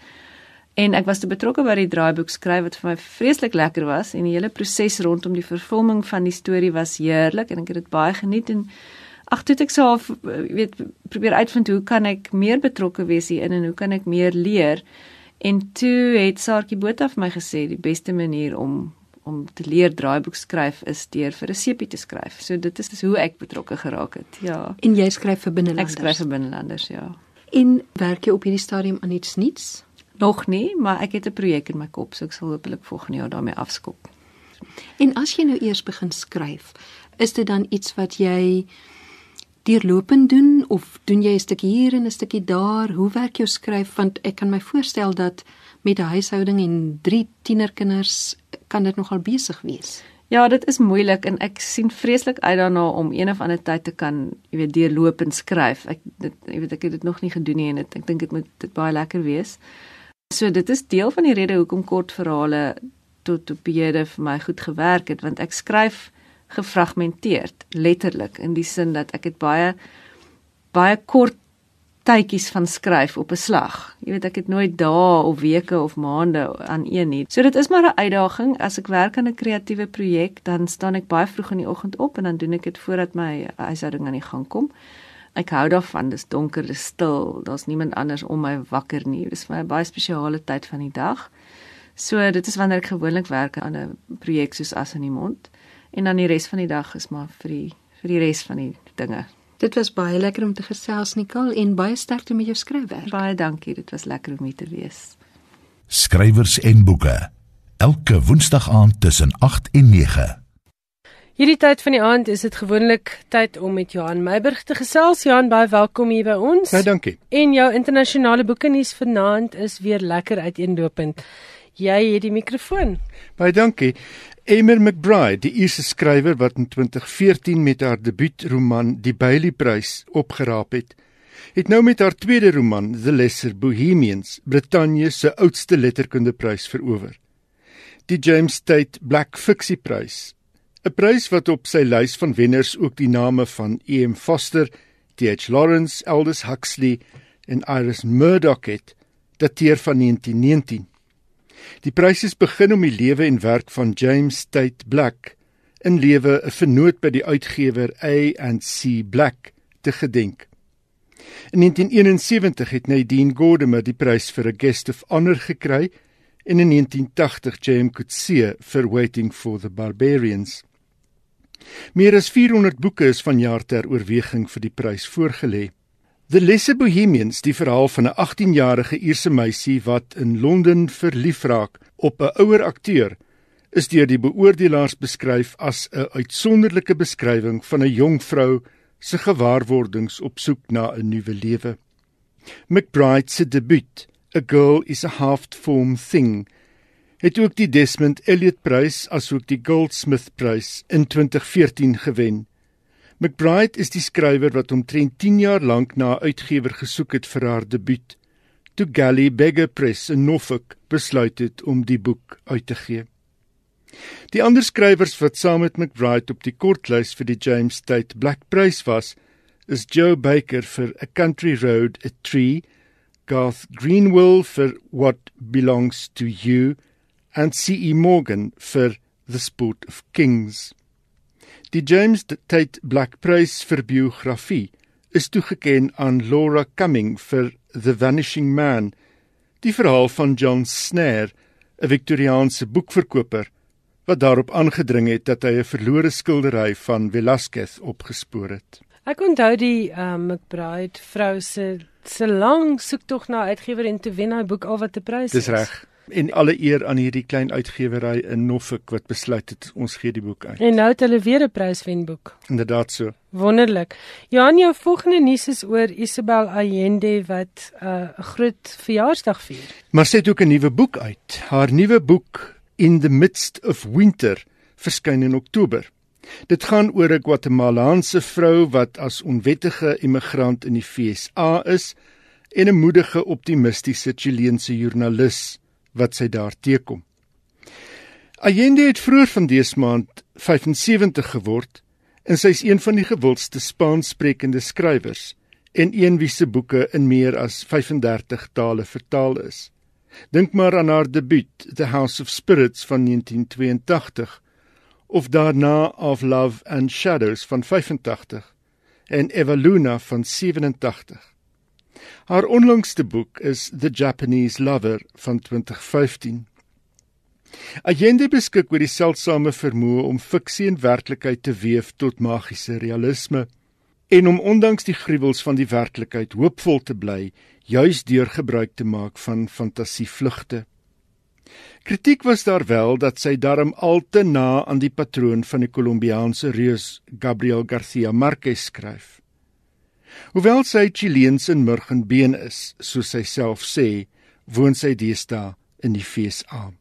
En ek was te betrokke by die draaiboek skryf wat vir my vreeslik lekker was en die hele proses rondom die vervolming van die storie was heerlik en ek het dit baie geniet en ag toe ek so half weet probeer uitvind hoe kan ek meer betrokke wees hierin en hoe kan ek meer leer? En toe het Saartjie Botha vir my gesê die beste manier om om te leer draaiboek skryf is deur vir 'n sepie te skryf. So dit is hoe ek betrokke geraak het. Ja. En jy skryf vir binnelanders. Ek skryf vir binnelanders, ja. En werk jy op hierdie stadium aan iets nuuts? Nog nie, maar ek het 'n projek in my kop, so ek sal hopelik volgende jaar daarmee afskop. En as jy nou eers begin skryf, is dit dan iets wat jy deurlopend doen of doen jy 'n stukkie hier en 'n stukkie daar? Hoe werk jou skryf? Want ek kan my voorstel dat met 'n huishouding en 3 tienerkinders kan dit nogal besig wees. Ja, dit is moeilik en ek sien vreeslik uit daarna om een of ander tyd te kan, jy weet, deurlopend skryf. Ek dit jy weet ek het dit nog nie gedoen nie en dit, ek dink dit moet dit baie lekker wees. So dit is deel van die rede hoekom kortverhale tot op hede vir my goed gewerk het want ek skryf gefragmenteerd, letterlik in die sin dat ek het baie baie kort tydjies van skryf op 'n slag. Jy weet ek het nooit dae of weke of maande aan een nie. So dit is maar 'n uitdaging as ek werk aan 'n kreatiewe projek, dan staan ek baie vroeg in die oggend op en dan doen ek dit voordat my huishouding aan die gang kom. Ek hou daarvan, dis donker, dis stil, daar's niemand anders om my wakker nie. Dis vir my 'n baie spesiale tyd van die dag. So dit is wanneer ek gewoonlik werk aan 'n projek soos as in die mond en dan die res van die dag is maar vir die vir die res van die dinge. Dit was baie lekker om te gesels Nicole en baie sterkte met jou skryfwerk. Baie dankie, dit was lekker om hier te wees. Skrywers en boeke. Elke Woensdag aand tussen 8 en 9. Hierdie tyd van die aand is dit gewoonlik tyd om met Johan Meiburg te gesels. Johan, baie welkom hier by ons. Baie dankie. En jou internasionale boeke nuus vanaand is weer lekker uiteenlopend. Jy het die mikrofoon. Baie dankie. Emer McBride, die Ierse skrywer wat in 2014 met haar debuutroman Die Bailey-prys opgeraap het, het nou met haar tweede roman The Lesser Bohemians Brittanje se oudste letterkundeprys verower. Die James Tate Black Fiksieprys, 'n prys wat op sy lys van wenners ook die name van E.M. Forster, T.H. Lawrence, Aldous Huxley en Iris Murdoch het, dateer van 1919. Die prys is begin om die lewe en werk van James Tate Black in lewe 'n vernoot by die uitgewer A&C Black te gedenk. In 1971 het Nadine Gordimer die prys vir 'n guest of honor gekry en in 1980 James Coetzee vir Waiting for the Barbarians. Meer as 400 boeke is vanjaar ter oorweging vir die prys voorgelê. The Lesser Bohemians, die verhaal van 'n 18-jarige Ierse meisie wat in Londen verlief raak op 'n ouer akteur, is deur die beoordelaars beskryf as 'n uitsonderlike beskrywing van 'n jong vrou se gewaarwordings op soek na 'n nuwe lewe. McBride se debuut, A Girl is a Half-Formed Thing, het ook die Desmond Elliot Prys asook die Goldsmith Prys in 2014 gewen. McBride is die skrywer wat omtrent 10 jaar lank na 'n uitgewer gesoek het vir haar debuut. Toe Galley Beggar Press in Norfolk besluit het om die boek uit te gee. Die ander skrywers wat saam met McBride op die kortlys vir die James Tate Black Prize was, is Joe Baker vir A Country Road, A Tree, Garth Greenwell vir What Belongs to You, en C.E. Morgan vir The Sport of Kings. Die James Tate Black Prize vir biografie is toegekend aan Laura Cumming vir The Vanishing Man, die verhaal van John Snare, 'n Victoriaanse boekverkoper wat daarop aangedring het dat hy 'n verlore skildery van Velázquez opgespoor het. Ek onthou die uh, McBride vrou se se lang soektog na uitgewer en toe wen hy boek al wat te prys is. Dis reg. En alle eer aan hierdie klein uitgewery in Norfolk wat besluit het ons gee die boek uit. En nou het hulle weer 'n pryswenboek. Inderdaad so. Wonderlik. Johan, jou volgende nuus is oor Isabel Allende wat 'n uh, groot verjaarsdag vier. Maar sy het ook 'n nuwe boek uit. Haar nuwe boek In the Midst of Winter verskyn in Oktober. Dit gaan oor 'n Guatemalaanse vrou wat as onwettige immigrant in die FSA is en 'n moedige optimistiese Chileense joernalis wat sy daar teekom. Allende het vroeër van dese maand 75 geword en sy is een van die gewildste Spaanssprekende skrywers en een wie se boeke in meer as 35 tale vertaal is. Dink maar aan haar debuut The House of Spirits van 1982 of daarna Of Love and Shadows van 85 en Eva Luna van 87. Haar onlangste boek is The Japanese Lover van 2015. Allende beskik oor die seldsame vermoë om fiksie en werklikheid te weef tot magiese realisme en om ondanks die gruwels van die werklikheid hoopvol te bly, juis deur gebruik te maak van fantasievlugte. Kritiek was daar wel dat sy darm al te na aan die patroon van die Kolombiaanse reus Gabriel Garcia Marquez skryf. Hoewel sy Chileens in murg en been is, soos sy self sê, woon sy deesdae in die FSA.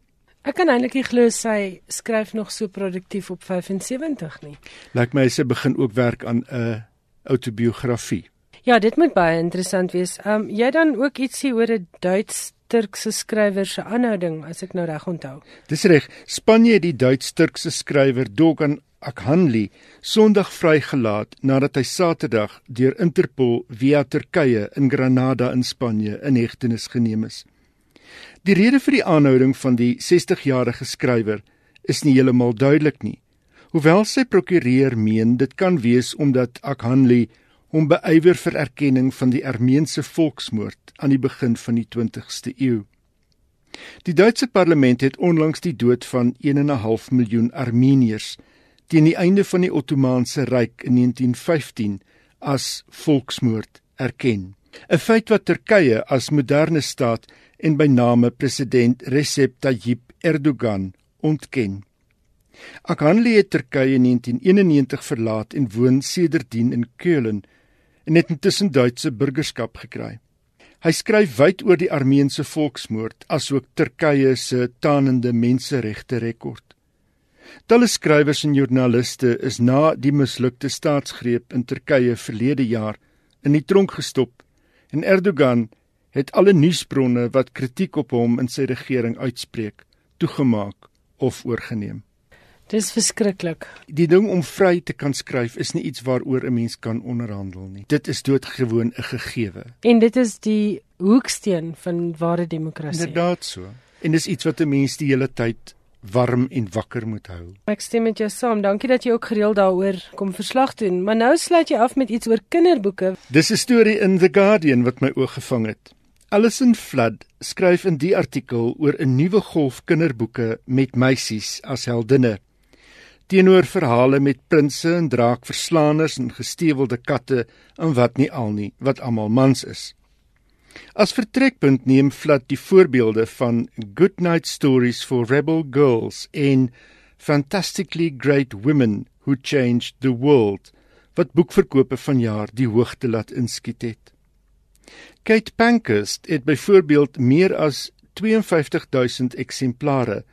Ek kan eintlik nie glo sy skryf nog so produktief op 75 nie. Lyk my sy begin ook werk aan 'n autobiografie. Ja, dit moet baie interessant wees. Ehm um, jy dan ook ietsie oor 'n Duits-Turkse skrywer se aanhouding as ek nou reg onthou. Dis reg. Spanje het die Duits-Turkse skrywer Dogan Akhanli Sondag vrygelaat nadat hy Saterdag deur Interpol via Turkye in Granada in Spanje in hegtenis geneem is. Die rede vir die aanhouding van die 60-jarige skrywer is nie heeltemal duidelik nie. Hoewel sy prokureur meen dit kan wees omdat Akhanli hom beywer vir erkenning van die Armeense volksmoord aan die begin van die 20ste eeu. Die Duitse parlement het onlangs die dood van 1.5 miljoen Armeniërs teen die einde van die Ottomaanse Ryk in 1915 as volksmoord erken. 'n Feit wat Turkye as moderne staat en by name president Recep Tayyip Erdogan ontken. Akhanli het Turkye in 1991 verlaat en woon sedertdien in Keulen en het intussen Duitse burgerskap gekry. Hy skryf wyd oor die Armeense volksmoord asook Turkye se tanende menseregte rekord. Talle skrywers en joernaliste is na die mislukte staatsgreep in Turkye verlede jaar in die tronk gestop en Erdogan het alle nuusbronne wat kritiek op hom en sy regering uitspreek toegemaak of oorgeneem. Dis verskriklik. Die ding om vry te kan skryf is nie iets waaroor 'n mens kan onderhandel nie. Dit is doodgewoon 'n gegewe. En dit is die hoeksteen van ware demokrasie. Inderdaad so. En dis iets wat 'n mens die hele tyd warm en wakker moet hou. Ek stem met jou saam. Dankie dat jy ook gereeld daaroor kom verslag doen. Maar nou sluit jy af met iets oor kinderboeke. Dis 'n storie in The Guardian wat my oog gevang het. Alison Flood skryf in die artikel oor 'n nuwe golf kinderboeke met meisies as heldinne. Teenoor verhale met prinses en draakverslaaners en gestewelde katte en wat nie al nie, wat almal mans is. As vertrekpunt neem Flat die voorbeelde van Good Night Stories for Rebel Girls en Fantastically Great Women Who Changed the World wat boekverkope vanjaar die hoogte laat inskiet het. Kate Pankhurst het byvoorbeeld meer as 52000 eksemplare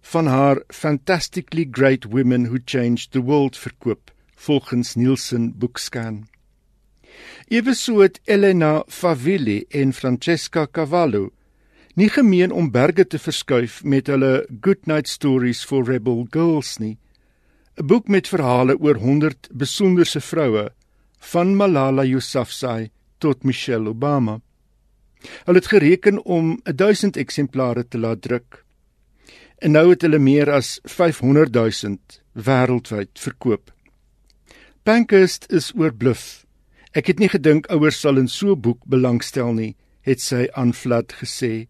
van haar Fantastically Great Women Who Changed the World verkoop volgens Nielsen Bookscan. Eweso het Elena Favilli en Francesca Cavallo nie gemeen om berge te verskuif met hulle Good Night Stories for Rebel Girls nie. 'n Boek met verhale oor 100 besonderse vroue van Malala Yousafzai tot Michelle Obama. Hulle het gereken om 1000 eksemplare te laat druk. En nou het hulle meer as 500 000 wêreldwyd verkoop. Pankhurst is oorbluf Ek het nie gedink ouers sal in so 'n boek belangstel nie het sy aan Vlad gesê.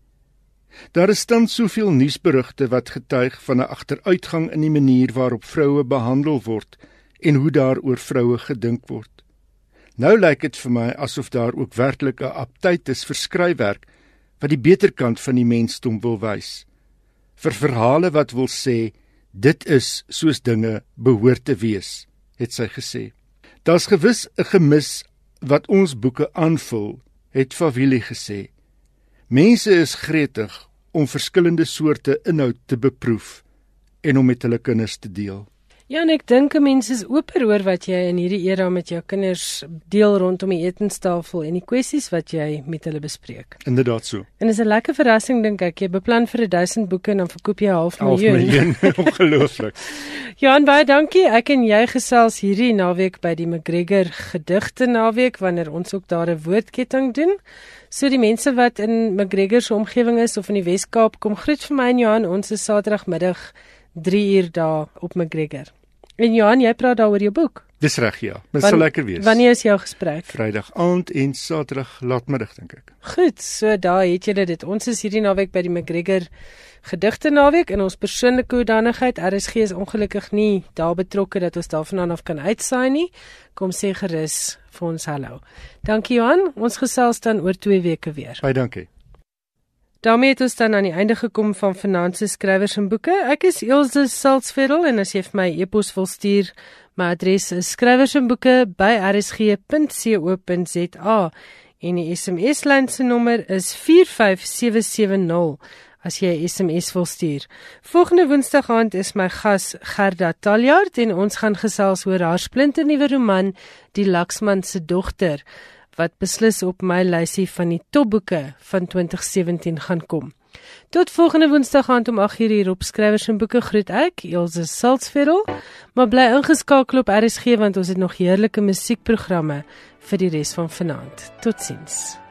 Daar is dan soveel nuusberigte wat getuig van 'n agteruitgang in die manier waarop vroue behandel word en hoe daaroor vroue gedink word. Nou lyk dit vir my asof daar ook werklik 'n aptyt is vir skryfwerk wat die beter kant van die mensdom wil wys. Vir verhale wat wil sê dit is soos dinge behoort te wees, het sy gesê. Daar's gewis 'n gemis wat ons boeke aanvul, het Favili gesê. Mense is gretig om verskillende soorte inhoud te beproef en om met hulle kinders te deel. Ja, en ek dink mense is oop oor wat jy in hierdie era met jou kinders deel rondom die etenstafel en die kwessies wat jy met hulle bespreek. Inderdaad so. En is 'n lekker verrassing dink ek. Jy beplan vir 1000 boeke en dan verkoop jy 'n half miljoen. Ongelooflik. en baie dankie. Ek en jy gesels hierdie naweek by die McGregor gedigte naweek wanneer ons ook daar 'n woordketting doen. So die mense wat in McGregor se omgewing is of in die Wes-Kaap kom groet vir my en Johan. Ons is Saterdagmiddag 3 uur daar op McGregor. En Johan, jy praat daaroor jou boek. Dis reg ja. Dit sal lekker wees. Wanneer is jou gesprek? Vrydag aand en Saterdag laatmiddag dink ek. Goed, so daar het jy dit. Ons is hierdie naweek by die McGregor gedigte naweek in ons persoonlike hoedanigheid. RSG is ongelukkig nie daar betrokke dat ons daarvan af kan uitsaai nie. Kom sê gerus vir ons hallo. Dankie Johan. Ons gesels dan oor 2 weke weer. Baie dankie daarmee het ons dan aan die einde gekom van Finansies skrywers en boeke. Ek is Elsje Salzveld en as jy vir my e-pos wil stuur, my adres is skrywersenboeke@rsg.co.za en die SMS lyn se nommer is 45770 as jy 'n SMS wil stuur. Volgende Woensdag aand is my gas Gerda Taljaard en ons gaan gesels oor haar splinternuwe roman Die Laksman se dogter wat beslis op my lysie van die topboeke van 2017 gaan kom. Tot volgende Woensdag aand om 8:00 hier op Skrywers en Boeke groet ek, Elsje Salzveld, maar bly ingeskakel op RSG want ons het nog heerlike musiekprogramme vir die res van vanaand. Totsiens.